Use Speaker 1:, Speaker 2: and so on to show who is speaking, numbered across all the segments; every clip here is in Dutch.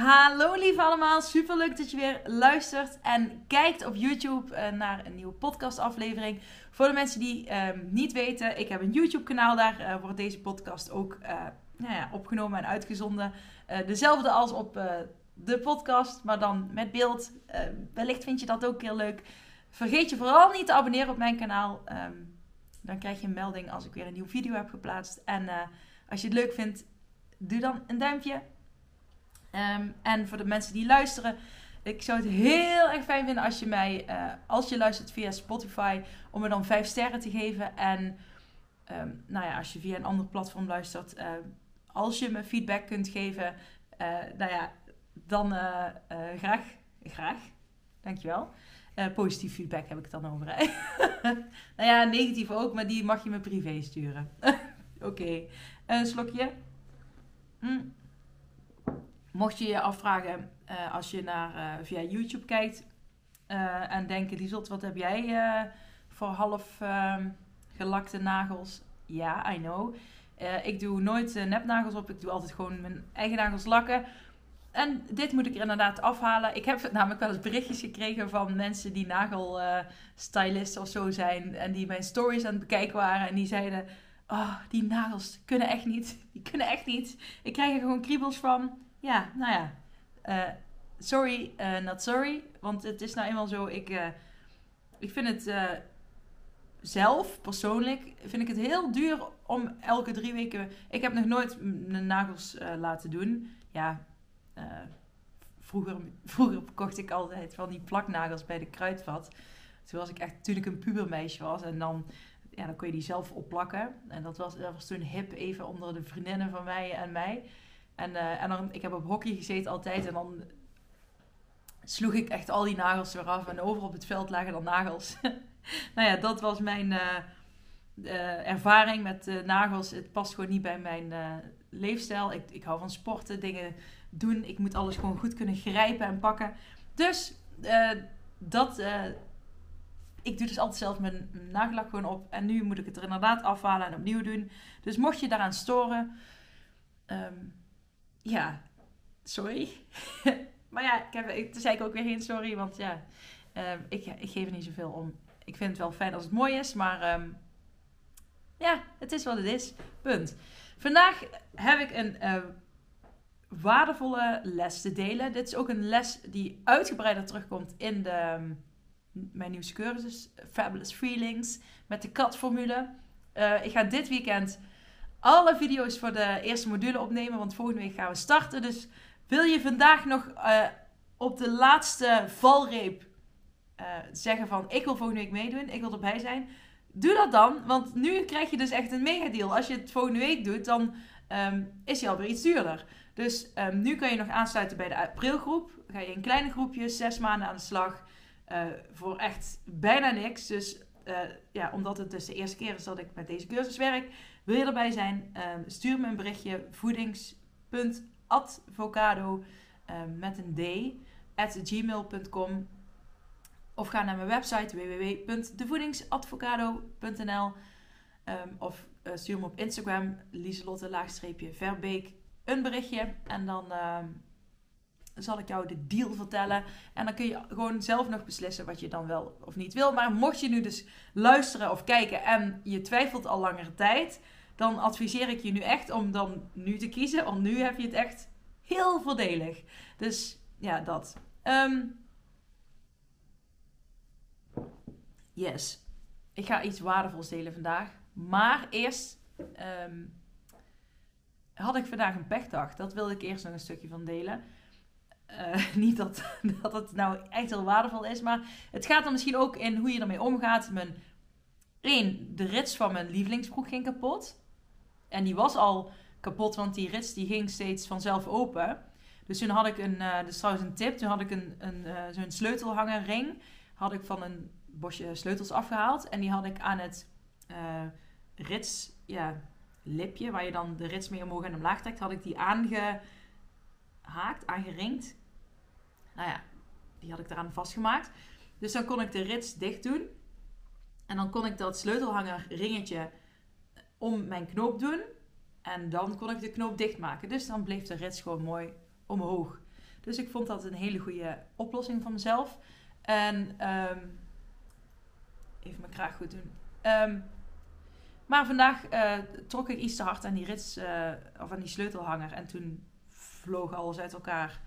Speaker 1: Hallo lieve allemaal. Super leuk dat je weer luistert en kijkt op YouTube uh, naar een nieuwe podcastaflevering. Voor de mensen die uh, niet weten, ik heb een YouTube kanaal. Daar uh, wordt deze podcast ook nou ja, opgenomen en uitgezonden. dezelfde als op de podcast, maar dan met beeld. wellicht vind je dat ook heel leuk. Vergeet je vooral niet te abonneren op mijn kanaal. Um, dan krijg je een melding als ik weer een nieuwe video heb geplaatst. En als je het leuk vindt, doe dan een duimpje Um, en voor de mensen die luisteren, ik zou het heel erg fijn vinden als je mij, uh, als je luistert via Spotify, om me dan 5 sterren te geven. En um, nou ja, als je via een ander platform luistert, uh, als je me feedback kunt geven, uh, nou ja, dan graag, graag, dankjewel. positief feedback heb ik dan over. Nou ja, negatief ook, maar die mag je me privé sturen. Oké, een slokje. Mm. Mocht je je afvragen uh, als je naar, uh, via YouTube kijkt uh, en denken, Lieselt, wat heb jij voor half ehm, gelakte nagels? Ja, I know. ik doe nooit nepnagels op, ik doe altijd gewoon mijn eigen nagels lakken. En dit moet ik er inderdaad afhalen. Ik heb namelijk wel eens berichtjes gekregen van mensen die nagelstylisten of zo zijn. En die mijn stories aan het bekijken waren. En die zeiden, oh, die nagels kunnen echt niet. Die kunnen echt niet. Ik krijg er gewoon kriebels van. Ja, nou ja. Uh, sorry, uh, not sorry. Want het is nou eenmaal zo. Ik, uh, ik vind het zelf, persoonlijk, vind ik het heel duur om elke drie weken... Ik heb nog nooit mijn nagels laten doen. Ja, vroeger, vroeger kocht ik altijd van die plaknagels bij de kruidvat. Toen was ik echt, toen ik een pubermeisje was. En dan, ja, dan kon je die zelf opplakken. En dat was, dat was toen hip even onder de vriendinnen van mij en mij. En, uh, en dan, ik heb op hockey gezeten altijd en dan sloeg ik echt al die nagels weer af. En over op het veld lagen dan nagels. nou ja, dat was mijn uh, uh, ervaring met nagels. Het past gewoon niet bij mijn leefstijl. Ik, ik hou van sporten, dingen doen. Ik moet alles gewoon goed kunnen grijpen en pakken. Dus dat... ik doe dus altijd zelf mijn nagellak gewoon op. En nu moet ik het er inderdaad afhalen en opnieuw doen. Dus mocht je daaraan storen... Um, ja, sorry. maar ja, ik heb, toen zei ik ook weer geen sorry, want ja, uh, ik, geef er niet zoveel om. Ik vind het wel fijn als het mooi is, maar um, ja, het is wat het is. Punt. Vandaag heb ik een uh, waardevolle les te delen. Dit is ook een les die uitgebreider terugkomt in de, um, mijn nieuwste cursus, Fabulous Feelings, met de katformule. Uh, ik ga dit weekend alle video's voor de eerste module opnemen. Want volgende week gaan we starten. Dus wil je vandaag nog uh, op de laatste valreep uh, zeggen van ik wil volgende week meedoen, ik wil erbij zijn. Doe dat dan, want nu krijg je dus echt een mega deal. Als je het volgende week doet, dan um, is hij alweer iets duurder. Dus um, nu kan je nog aansluiten bij de aprilgroep. Ga je in kleine groepjes, zes maanden aan de slag. Uh, voor echt bijna niks. Dus ja, omdat het dus de eerste keer is dat ik met deze cursus werk, wil je erbij zijn? Um, stuur me een berichtje voedings.advocado um, met een d at gmail.com of ga naar mijn website www.devoedingsadvocado.nl um, ehm, of uh, stuur me op Instagram lieselotte-verbeek een berichtje en dan zal ik jou de deal vertellen. En dan kun je gewoon zelf nog beslissen wat je dan wel of niet wil. Maar mocht je nu dus luisteren of kijken en je twijfelt al langere tijd, dan adviseer ik je nu echt om dan nu te kiezen. Want nu heb je het echt heel voordelig. Dus ja, dat. Um, yes. Ik ga iets waardevols delen vandaag. Maar eerst um, had ik vandaag een pechdag. Dat wilde ik eerst nog een stukje van delen. Uh, niet dat, dat het nou echt heel waardevol is, maar het gaat er misschien ook in hoe je ermee omgaat. Mijn één, de rits van mijn lievelingsbroek ging kapot. En die was al kapot, want die rits die ging steeds vanzelf open. Dus toen had ik een, uh, dus trouwens een tip, toen had ik een, een, uh, zo'n sleutelhangerring, had ik van een bosje sleutels afgehaald. En die had ik aan het uh, rits, ja, lipje, waar je dan de rits mee omhoog en omlaag trekt, had ik die aangehaakt, aangeringd. Nou ja, die had ik eraan vastgemaakt. Dus dan kon ik de rits dicht doen. En dan kon ik dat sleutelhangerringetje om mijn knoop doen. En dan kon ik de knoop dichtmaken. Dus dan bleef de rits gewoon mooi omhoog. Dus ik vond dat een hele goede oplossing van mezelf. En um, even mijn kraag goed doen. Um, maar vandaag uh, trok ik iets te hard aan die rits, uh, of aan die sleutelhanger. En toen vloog alles uit elkaar.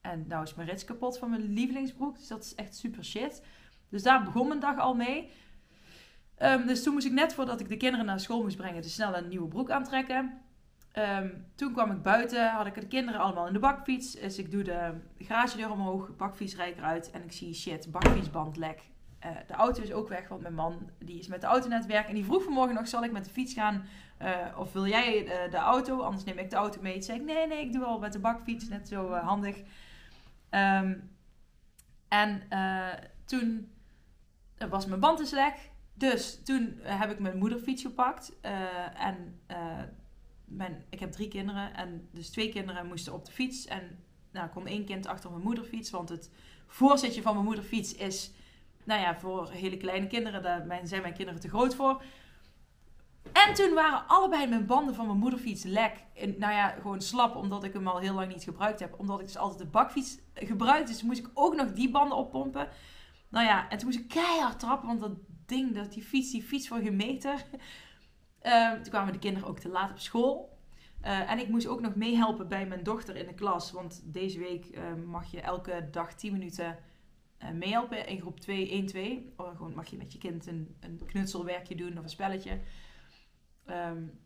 Speaker 1: En nou is mijn rits kapot van mijn lievelingsbroek. Dus dat is echt super shit. Dus daar begon mijn dag al mee. Um, dus toen moest ik net voordat ik de kinderen naar school moest brengen, dus snel een nieuwe broek aantrekken. Um, toen kwam ik buiten, had ik de kinderen allemaal in de bakfiets. Dus ik doe de garagedeur omhoog, bakfiets rijd eruit en ik zie shit, bakfietsband lek. Uh, de auto is ook weg, want mijn man die is met de auto naar werk. En die vroeg vanmorgen nog, zal ik met de fiets gaan? Uh, of wil jij uh, de auto? Anders neem ik de auto mee. Toen zei ik, nee, nee, ik doe al met de bakfiets. Net zo handig. Um, en toen was mijn band dus lek. Dus toen heb ik mijn moederfiets gepakt. en mijn, ik heb drie kinderen. En dus twee kinderen moesten op de fiets. En nou, kon één kind achter mijn moederfiets. Want het voorzitje van mijn moederfiets is nou ja, voor hele kleine kinderen, daar zijn mijn kinderen te groot voor. En toen waren allebei mijn banden van mijn moederfiets lek. En, nou ja, gewoon slap, omdat ik hem al heel lang niet gebruikt heb. Omdat ik dus altijd de bakfiets gebruikte. Dus moest ik ook nog die banden oppompen. Nou ja, en toen moest ik keihard trappen, want dat ding, dat, die fiets, die fiets voor geen meter. Uh, toen kwamen de kinderen ook te laat op school. Uh, en ik moest ook nog meehelpen bij mijn dochter in de klas. Want deze week uh, mag je elke dag 10 minuten uh, meehelpen in groep 2, 1, 2. Of gewoon mag je met je kind een, een knutselwerkje doen of een spelletje. Um,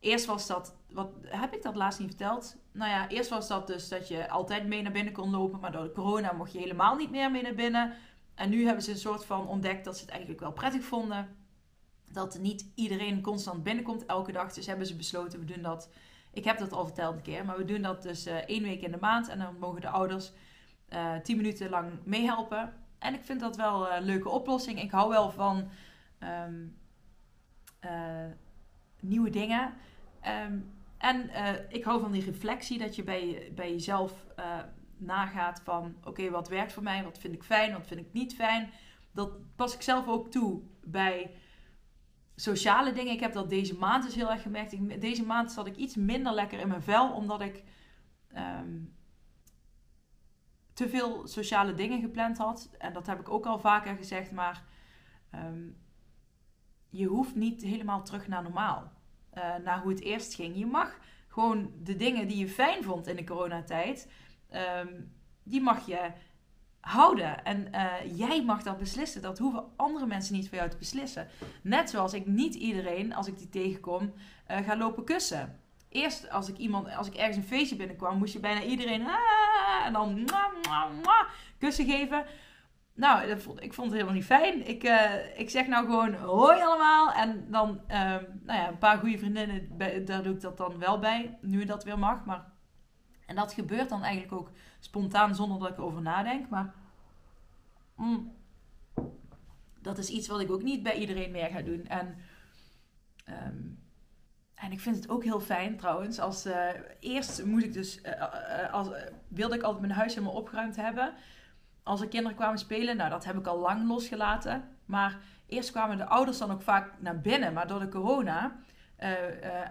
Speaker 1: eerst was dat, wat heb ik dat laatst niet verteld? Nou ja, eerst was dat dus dat je altijd mee naar binnen kon lopen, maar door corona mocht je helemaal niet meer mee naar binnen. En nu hebben ze een soort van ontdekt dat ze het eigenlijk wel prettig vonden. Dat niet iedereen constant binnenkomt elke dag. Dus hebben ze besloten, we doen dat. Ik heb dat al verteld een keer, maar we doen dat dus uh, één week in de maand. En dan mogen de ouders uh, tien minuten lang meehelpen. En ik vind dat wel een leuke oplossing. Ik hou wel van um, nieuwe dingen. Um, en uh, ik hou van die reflectie dat je bij, bij jezelf nagaat van... Oké, wat werkt voor mij? Wat vind ik fijn? Wat vind ik niet fijn? Dat pas ik zelf ook toe bij sociale dingen. Ik heb dat deze maand dus heel erg gemerkt. Deze maand zat ik iets minder lekker in mijn vel, omdat ik um, te veel sociale dingen gepland had. En dat heb ik ook al vaker gezegd, maar um, je hoeft niet helemaal terug naar normaal. Uh, naar hoe het eerst ging. Je mag gewoon de dingen die je fijn vond in de coronatijd, um, die mag je houden. En uh, jij mag dat beslissen. Dat hoeven andere mensen niet voor jou te beslissen. Net zoals ik niet iedereen, als ik die tegenkom, uh, ga lopen kussen eerst als ik iemand, als ik ergens een feestje binnenkwam, moest je bijna iedereen ah, en dan kussen geven. Nou, dat vond, ik vond het helemaal niet fijn. Ik, uh, ik zeg nou gewoon hoi allemaal. En dan, um, nou ja, een paar goede vriendinnen, daar doe ik dat dan wel bij. Nu dat weer mag. Maar, en dat gebeurt dan eigenlijk ook spontaan zonder dat ik erover nadenk. Maar mm, dat is iets wat ik ook niet bij iedereen meer ga doen. En um, en ik vind het ook heel fijn trouwens. Als, uh, eerst moest ik dus, uh, als, wilde ik altijd mijn huis helemaal opgeruimd hebben. Als er kinderen kwamen spelen, nou dat heb ik al lang losgelaten. Maar eerst kwamen de ouders dan ook vaak naar binnen. Maar door de corona,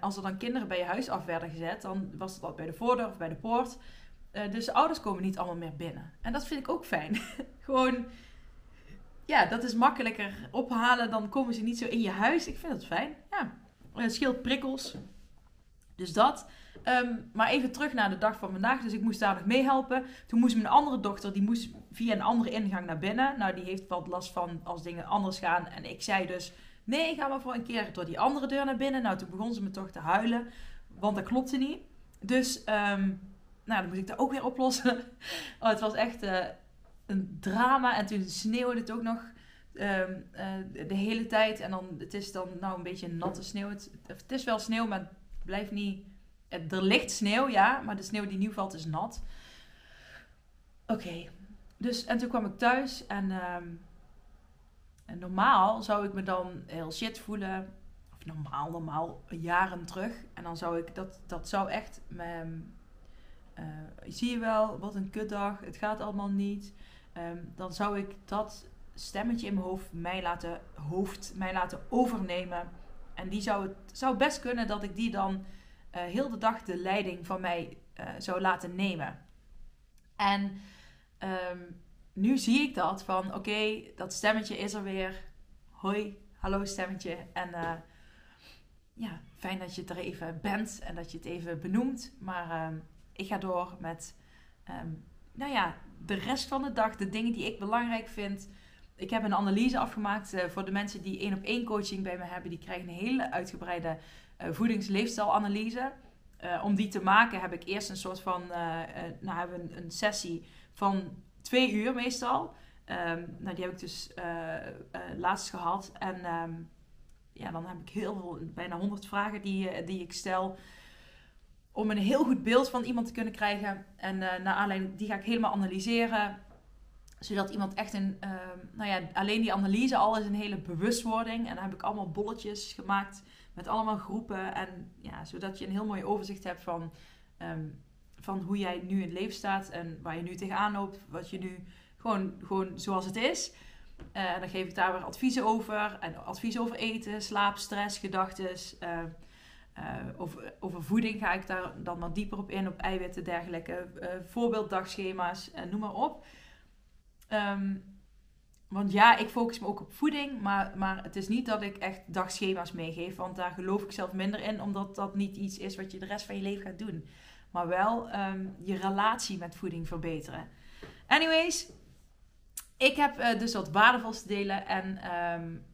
Speaker 1: als er dan kinderen bij je huis af werden gezet, dan was altijd bij de voordeur of bij de poort. dus de ouders komen niet allemaal meer binnen. En dat vind ik ook fijn. Gewoon, ja, dat is makkelijker ophalen. Dan komen ze niet zo in je huis. Ik vind dat fijn, ja. Het scheelt prikkels. Dus dat. Um, maar even terug naar de dag van vandaag. Dus ik moest daar nog meehelpen. Toen moest mijn andere dochter, die moest via een andere ingang naar binnen. Nou, die heeft wat last van als dingen anders gaan. En ik zei dus, nee, ga maar voor een keer door die andere deur naar binnen. Nou, toen begon ze me toch te huilen. Want dat klopte niet. Dus, um, nou, dan moest ik dat ook weer oplossen. oh, het was echt uh, een drama. En toen sneeuwde het ook nog ehm, eh, de hele tijd. En dan, het is dan nou een beetje natte sneeuw. Het, het is wel sneeuw, maar het blijft niet... Er ligt sneeuw, ja, maar de sneeuw die nu valt is nat. Oké, dus en toen kwam ik thuis en, ehm, en normaal zou ik me dan heel shit voelen. Of normaal, normaal, jaren terug. En dan zou ik, dat, dat zou echt... Mijn, uh, zie je wel, wat een kutdag, het gaat allemaal niet. Ehm, dan zou ik dat stemmetje in mijn hoofd mij laten, hoofd mij laten overnemen. En die zou het zou best kunnen dat ik die dan heel de dag de leiding van mij uh, zou laten nemen. En um, nu zie ik dat van oké, dat stemmetje is er weer. Hoi, hallo stemmetje. En uh, ja, fijn dat je er even bent en dat je het even benoemt. Maar um, ik ga door met, um, nou ja, de rest van de dag, de dingen die ik belangrijk vind. Ik heb een analyse afgemaakt voor de mensen die één op één coaching bij me hebben. Die krijgen een hele uitgebreide voedings-leefstijlanalyse. Uh, om die te maken heb ik eerst een soort van, nou hebben we een, sessie van twee uur meestal. Um, nou, die heb ik dus laatst gehad. En um, ja, dan heb ik heel veel, bijna 100 vragen die, die ik stel om een heel goed beeld van iemand te kunnen krijgen. En uh, naar aanleiding, die ga ik helemaal analyseren. Zodat iemand echt een, uh, nou ja, alleen die analyse al is een hele bewustwording. En dan heb ik allemaal bolletjes gemaakt met allemaal groepen. En ja, zodat je een heel mooi overzicht hebt van, um, van hoe jij nu in het leven staat. En waar je nu tegenaan loopt. Wat je nu gewoon, gewoon zoals het is. Uh, en dan geef ik daar weer adviezen over. En advies over eten, slaap, stress, gedachten. Uh, over, over, voeding ga ik daar dan wat dieper op in, op eiwitten, dergelijke. Voorbeelddagschema's, noem maar op. Um, want ja, ik focus me ook op voeding, maar, maar het is niet dat ik echt dagschema's meegeef, want daar geloof ik zelf minder in, omdat dat niet iets is wat je de rest van je leven gaat doen. Maar wel um, je relatie met voeding verbeteren. Anyways, ik heb dus wat waardevols te delen en um,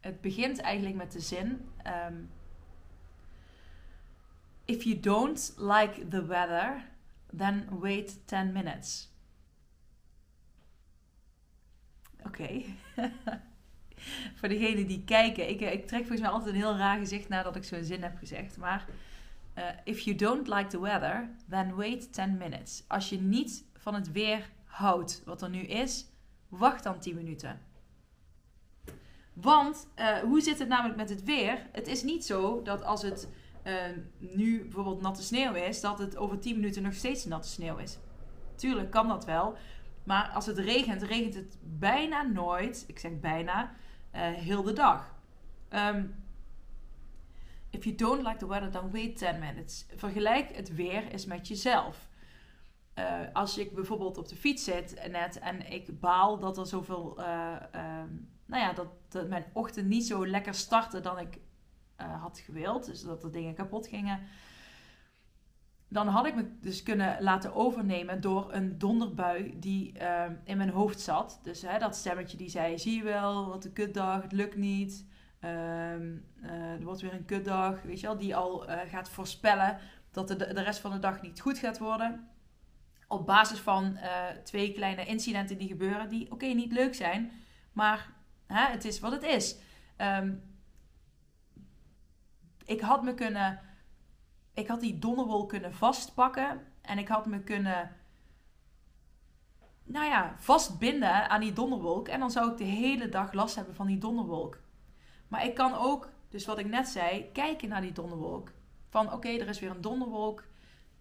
Speaker 1: het begint eigenlijk met de zin. If you don't like the weather, then wait 10 minutes. Oké. Voor degenen die kijken, ik, ik trek volgens mij altijd een heel raar gezicht nadat ik zo'n zin heb gezegd. Maar uh, if you don't like the weather, then wait 10 minutes. Als je niet van het weer houdt wat er nu is, wacht dan 10 minuten. Want uh, hoe zit het namelijk met het weer? Het is niet zo dat als het nu bijvoorbeeld natte sneeuw is, dat het over 10 minuten nog steeds natte sneeuw is. Tuurlijk kan dat wel. Maar als het regent, regent het bijna nooit, ik zeg bijna, uh, heel de dag. Um, if you don't like the weather, then wait 10 minutes. Vergelijk het weer eens met jezelf. Uh, als ik bijvoorbeeld op de fiets zit net en ik baal dat er zoveel, uh, um, nou ja, dat, mijn ochtend niet zo lekker startte dan ik had gewild. Dus dat er dingen kapot gingen. Dan had ik me dus kunnen laten overnemen door een donderbui die uh, in mijn hoofd zat. Dus hè, dat stemmetje die zei: Zie je wel, wat een kutdag, het lukt niet. Uh, er wordt weer een kutdag. Weet je wel, die al uh, gaat voorspellen dat de, de rest van de dag niet goed gaat worden. Op basis van twee kleine incidenten die gebeuren, die oké, niet leuk zijn, maar hè, het is wat het is. Um, ik had me kunnen. Ik had die donderwolk kunnen vastpakken. En ik had me kunnen. Nou ja, vastbinden aan die donderwolk. En dan zou ik de hele dag last hebben van die donderwolk. Maar ik kan ook, dus wat ik net zei, kijken naar die donderwolk. Van oké, er is weer een donderwolk.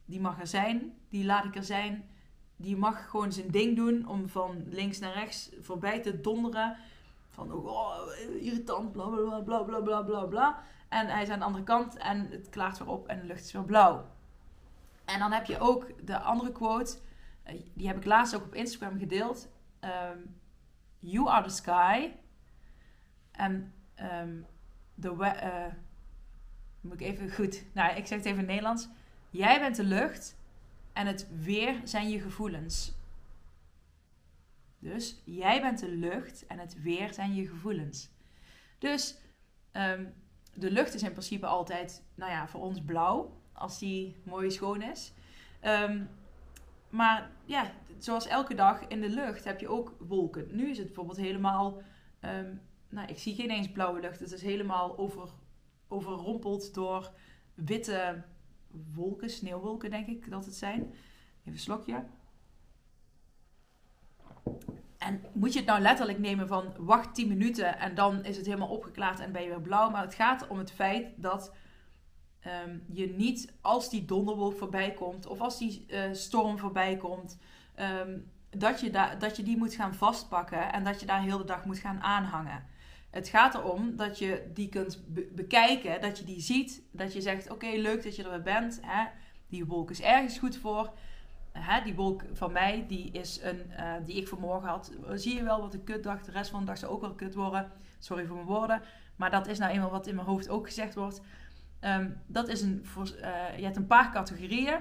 Speaker 1: Die mag er zijn. Die laat ik er zijn. Die mag gewoon zijn ding doen om van links naar rechts voorbij te donderen. Van oh, irritant, bla bla bla bla bla bla bla. En hij is aan de andere kant en het klaart weer op en de lucht is weer blauw. En dan heb je ook de andere quote, eh, die heb ik laatst ook op Instagram gedeeld. Um, you are the sky. En um, uh, moet ik even goed. Nou, ik zeg het even in Nederlands. Jij bent de lucht en het weer zijn je gevoelens. Dus jij bent de lucht en het weer zijn je gevoelens. Dus um, de lucht is in principe altijd, nou ja, voor ons blauw. Als die mooi schoon is. Um, maar ja, zoals elke dag in de lucht heb je ook wolken. Nu is het bijvoorbeeld helemaal, ehm, nou ik zie geen eens blauwe lucht. Het is helemaal over, overrompeld door witte wolken, sneeuwwolken denk ik dat het zijn. Even een slokje. En moet je het nou letterlijk nemen van wacht 10 minuten en dan is het helemaal opgeklaard en ben je weer blauw. Maar het gaat om het feit dat Ehm, je niet als die donderwolk voorbij komt of als die uh, storm voorbij komt, ehm, dat, je da dat je die moet gaan vastpakken en dat je daar heel de dag moet gaan aanhangen. Het gaat erom dat je die kunt bekijken, dat je die ziet, dat je zegt: Oké, leuk dat je er weer bent. Hè? Die wolk is ergens goed voor. Hè, die wolk van mij, die is een uh, die ik vanmorgen had. Zie je wel wat een kutdag. De rest van de dag zou ook wel kut worden. Sorry voor mijn woorden. Maar dat is nou eenmaal wat in mijn hoofd ook gezegd wordt. Ehm, dat is een, uh, je hebt een paar categorieën.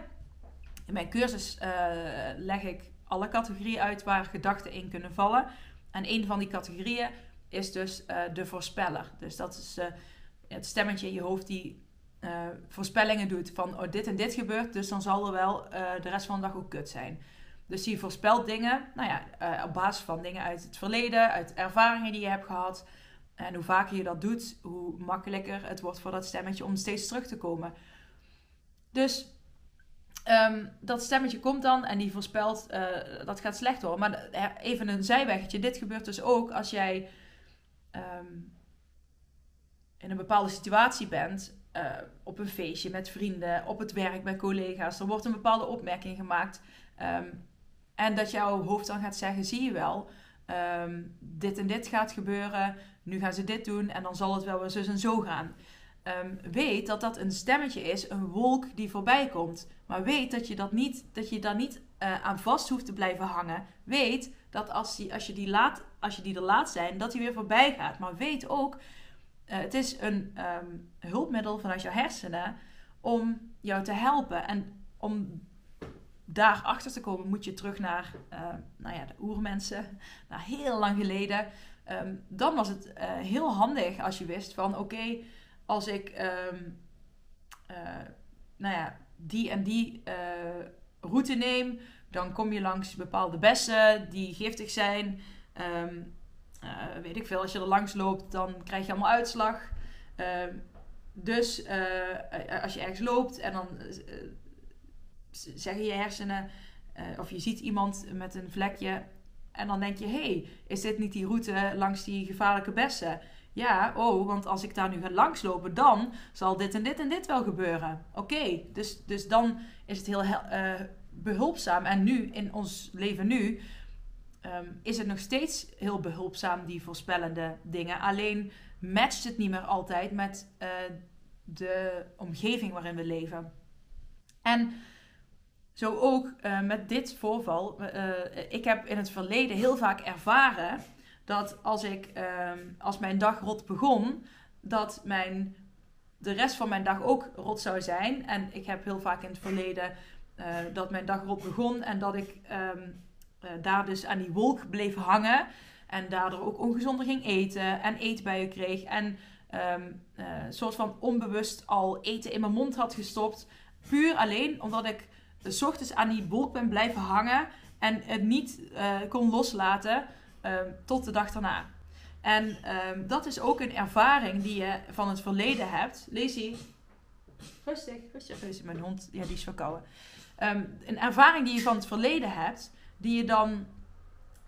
Speaker 1: In mijn cursus uh, leg ik alle categorieën uit waar gedachten in kunnen vallen. En een van die categorieën is dus de voorspeller. Dus dat is het stemmetje in je hoofd die voorspellingen doet van oh, dit en dit gebeurt, dus dan zal er wel de rest van de dag ook kut zijn. Dus die voorspelt dingen, nou ja, op basis van dingen uit het verleden, uit ervaringen die je hebt gehad. En hoe vaker je dat doet, hoe makkelijker het wordt voor dat stemmetje om steeds terug te komen. Dus ehm, dat stemmetje komt dan en die voorspelt dat gaat slecht worden. Maar even een zijweggetje. Dit gebeurt dus ook als jij ehm, in een bepaalde situatie bent. Uh, op een feestje met vrienden, op het werk met collega's. Er wordt een bepaalde opmerking gemaakt. Um, en dat jouw hoofd dan gaat zeggen: zie je wel, dit en dit gaat gebeuren nu gaan ze dit doen en dan zal het wel weer zo en zo gaan. Um, weet dat dat een stemmetje is, een wolk die voorbij komt. Maar weet dat je, dat niet, dat je daar niet uh, aan vast hoeft te blijven hangen. Weet dat als, die, als, je die laat, als je die er laat zijn, dat die weer voorbij gaat. Maar weet ook, uh, het is een um, hulpmiddel vanuit je hersenen om jou te helpen. En om daarachter te komen, moet je terug naar uh, nou ja, de oermensen, naar heel lang geleden. Ehm, dan was het uh, heel handig als je wist van oké, als ik uh, nou ja, die en die route neem, dan kom je langs bepaalde bessen die giftig zijn. Weet ik veel, als je er langs loopt, dan krijg je allemaal uitslag. dus als je ergens loopt en dan zeggen je hersenen, of je ziet iemand met een vlekje en dan denk je, hé, hey, is dit niet die route langs die gevaarlijke bessen? Ja, oh, want als ik daar nu ga langslopen, dan zal dit en dit en dit wel gebeuren. Oké, dus, dus dan is het heel behulpzaam. En nu, in ons leven nu, um, is het nog steeds heel behulpzaam, die voorspellende dingen. Alleen matcht het niet meer altijd met uh, de omgeving waarin we leven. En zo ook uh, met dit voorval. Uh, ik heb in het verleden heel vaak ervaren dat als, ik, uh, als mijn dag rot begon, dat mijn, de rest van mijn dag ook rot zou zijn. En ik heb heel vaak in het verleden dat mijn dag rot begon en dat ik um, daar dus aan die wolk bleef hangen. En daardoor ook ongezonder ging eten en eetbuien kreeg. En um, soort van onbewust al eten in mijn mond had gestopt. Puur alleen omdat ik s ochtends aan die wolk ben blijven hangen en het niet uh, kon loslaten uh, tot de dag daarna. En uh, dat is ook een ervaring die je van het verleden hebt. Lacey, rustig, rustig, rustig. Mijn hond, ja, die is verkouden. Een ervaring die je van het verleden hebt, die je dan,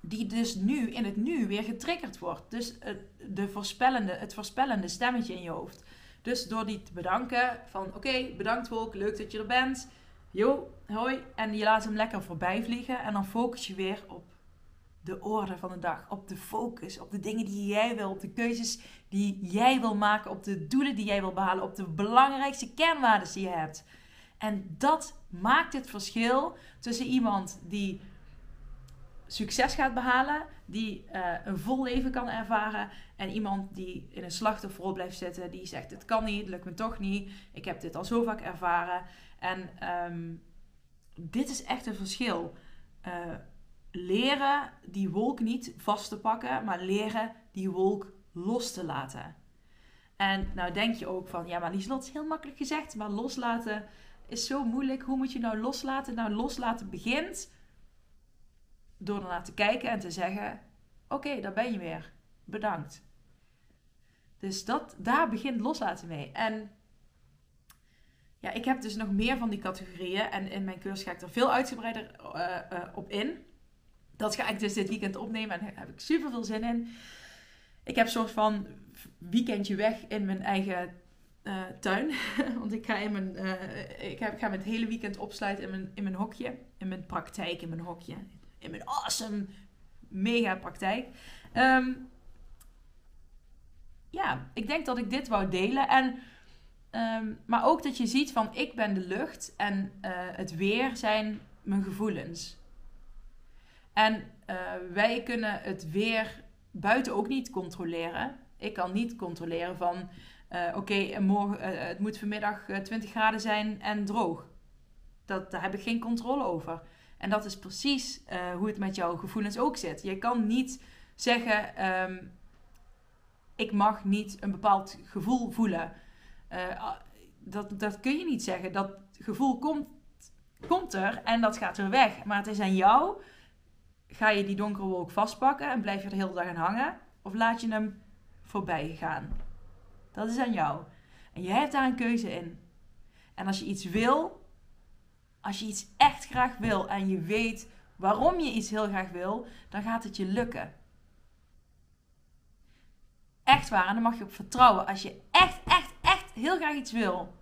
Speaker 1: die dus nu in het nu weer getriggerd wordt. Dus uh, de voorspellende, het voorspellende stemmetje in je hoofd. Dus door die te bedanken van oké, bedankt Wolk, leuk dat je er bent. Jo, hoi. En je laat hem lekker voorbij vliegen. En dan focus je weer op de orde van de dag. Op de focus. Op de dingen die jij wil. Op de keuzes die jij wil maken. Op de doelen die jij wil behalen. Op de belangrijkste kernwaarden die je hebt. En dat maakt het verschil tussen iemand die succes gaat behalen, die uh, een vol leven kan ervaren, en iemand die in een slachtofferrol blijft zitten, die zegt: Het kan niet, het lukt me toch niet, ik heb dit al zo vaak ervaren. En um, dit is echt een verschil. Uh, leren die wolk niet vast te pakken, maar leren die wolk los te laten. En nou denk je ook van, ja, maar Lieslot is heel makkelijk gezegd, maar loslaten is zo moeilijk. Hoe moet je nou loslaten? Nou, loslaten begint door ernaar te kijken en te zeggen: Oké, daar ben je weer. Bedankt. Dus dat, daar begint loslaten mee. En ja, ik heb dus nog meer van die categorieën. En in mijn cursus ga ik er veel uitgebreider uh, uh, op in. Dat ga ik dus dit weekend opnemen en daar heb ik super veel zin in. Ik heb een soort van weekendje weg in mijn eigen uh, tuin. Want ik ga, in mijn, ik, ga het hele weekend opsluiten in mijn, in mijn hokje. In mijn praktijk, in mijn hokje. In mijn awesome, mega praktijk. Um, ja, ik denk dat ik dit wou delen. En, um, maar ook dat je ziet van ik ben de lucht en uh, het weer zijn mijn gevoelens. En uh, wij kunnen het weer buiten ook niet controleren. Ik kan niet controleren van uh, oké, morgen het moet vanmiddag 20 graden zijn en droog. Dat, daar heb ik geen controle over. En dat is precies hoe het met jouw gevoelens ook zit. Je kan niet zeggen. Um, ik mag niet een bepaald gevoel voelen. Uh, dat, dat kun je niet zeggen. Dat gevoel komt, komt er en dat gaat weer weg. Maar het is aan jou. Ga je die donkere wolk vastpakken en blijf je er de hele dag aan hangen? Of laat je hem voorbij gaan? Dat is aan jou. En jij hebt daar een keuze in. En als je iets wil, als je iets echt graag wil en je weet waarom je iets heel graag wil, dan gaat het je lukken. Echt waar. En dan mag je op vertrouwen. Als je echt, echt, echt heel graag iets wil.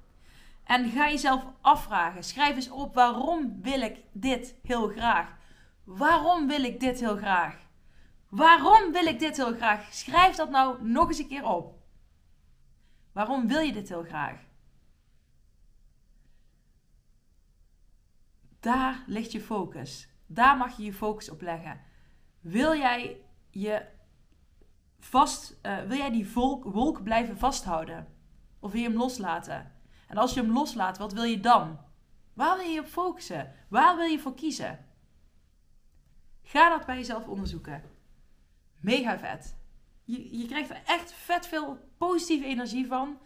Speaker 1: En ga jezelf afvragen. Schrijf eens op waarom wil ik dit heel graag? Waarom wil ik dit heel graag? Waarom wil ik dit heel graag? Schrijf dat nou nog eens een keer op. Waarom wil je dit heel graag? Daar ligt je focus. Daar mag je je focus op leggen. Wil jij je vast, uh, wil jij die wolk blijven vasthouden? Of wil je hem loslaten? En als je hem loslaat, wat wil je dan? Waar wil je op focussen? Waar wil je voor kiezen? Ga dat bij jezelf onderzoeken. Mega vet. Je, je krijgt er echt vet veel positieve energie van.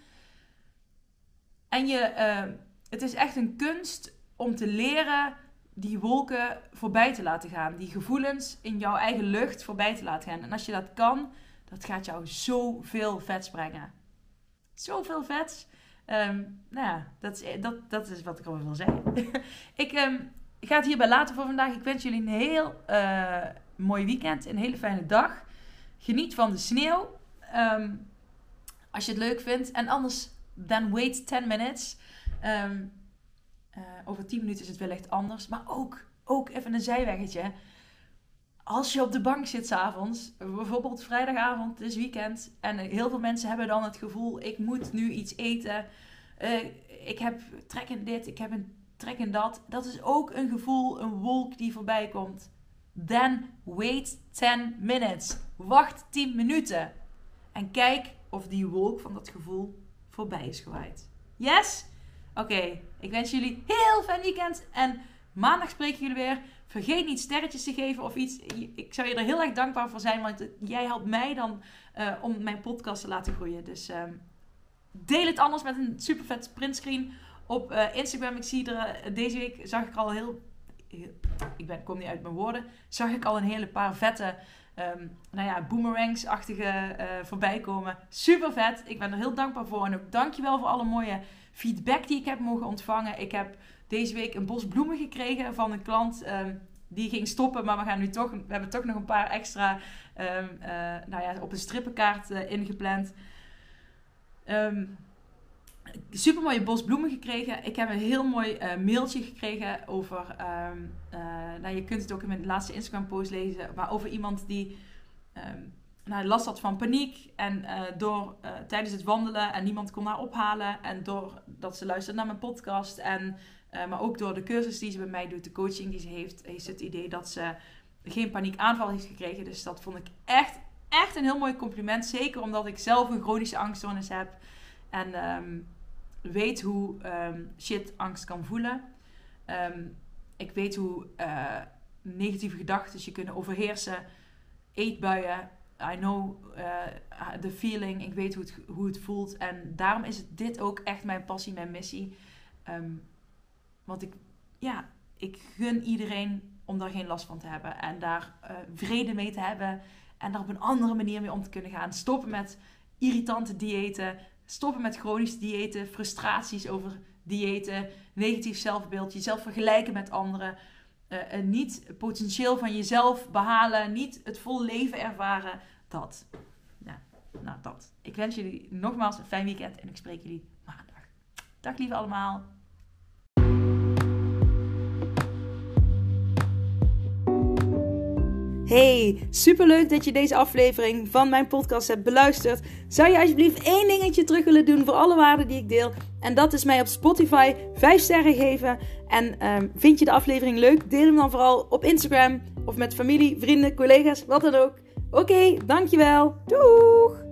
Speaker 1: En je, uh, het is echt een kunst om te leren die wolken voorbij te laten gaan. Die gevoelens in jouw eigen lucht voorbij te laten gaan. En als je dat kan, dat gaat jou zoveel vets brengen. Zoveel vets. Um, nou ja, dat is, dat, dat is wat ik al wil zeggen. ik um, ga het hierbij laten voor vandaag. Ik wens jullie een heel uh, mooi weekend. Een hele fijne dag. Geniet van de sneeuw. Um, als je het leuk vindt. En anders, then wait 10 minutes. Uh, over 10 minuten is het wellicht anders. Maar ook, ook even een zijweggetje als je op de bank zit s'avonds, bijvoorbeeld vrijdagavond, het is weekend, en heel veel mensen hebben dan het gevoel: ik moet nu iets eten. Uh, ik heb trek in dit, ik heb een trek in dat. Dat is ook een gevoel, een wolk die voorbij komt. Then wait 10 minutes. Wacht 10 minuten. En kijk of die wolk van dat gevoel voorbij is gewaaid. Yes? Oké, ik wens jullie heel fijn weekend en maandag spreken jullie weer. Vergeet niet sterretjes te geven of iets. Ik zou je er heel erg dankbaar voor zijn, want jij helpt mij dan uh, om mijn podcast te laten groeien. Dus uh, deel het anders met een super vet printscreen op uh, Instagram. Ik zie er uh, deze week zag ik al heel, ik ben, kom niet uit mijn woorden, zag ik al een hele paar vette, um, nou ja, boomerangs-achtige voorbij komen. Super vet. Ik ben er heel dankbaar voor en ook dankjewel voor alle mooie feedback die ik heb mogen ontvangen. Ik heb deze week een bos bloemen gekregen van een klant. Um, die ging stoppen, maar we gaan nu toch, we hebben toch nog een paar extra um, uh, nou ja, op een strippenkaart uh, ingepland. Um, super mooie bos bloemen gekregen. Ik heb een heel mooi uh, mailtje gekregen over. Nou, je kunt het ook in mijn laatste Instagram post lezen. Maar over iemand die nou, last had van paniek. En uh, door tijdens het wandelen en niemand kon haar ophalen. En doordat ze luisterde naar mijn podcast. En uh, maar ook door de cursus die ze bij mij doet, de coaching die ze heeft, heeft ze het idee dat ze geen paniekaanval heeft gekregen. Dus dat vond ik echt, echt een heel mooi compliment. Zeker omdat ik zelf een chronische angststoornis heb. En um, weet hoe um, shit angst kan voelen. Um, ik weet hoe negatieve gedachten je kunnen overheersen. Eetbuien. I know uh, the feeling. Ik weet hoe het, hoe het voelt. En daarom is dit ook echt mijn passie, mijn missie. Um, Want ik, ja, ik gun iedereen om daar geen last van te hebben. En daar uh, vrede mee te hebben. En daar op een andere manier mee om te kunnen gaan. Stoppen met irritante diëten. Stoppen met chronische diëten. Frustraties over diëten. Negatief zelfbeeld. Jezelf vergelijken met anderen. Uh, niet potentieel van jezelf behalen. Niet het volle leven ervaren. Dat. Nou, dat. Ik wens jullie nogmaals een fijn weekend. En ik spreek jullie maandag. Dag lieve allemaal. Hey, superleuk dat je deze aflevering van mijn podcast hebt beluisterd. Zou je alsjeblieft één dingetje terug willen doen voor alle waarden die ik deel? En dat is mij op Spotify 5 sterren geven. En um, vind je de aflevering leuk? Deel hem dan vooral op Instagram of met familie, vrienden, collega's, wat dan ook. Oké, dankjewel. Doeg!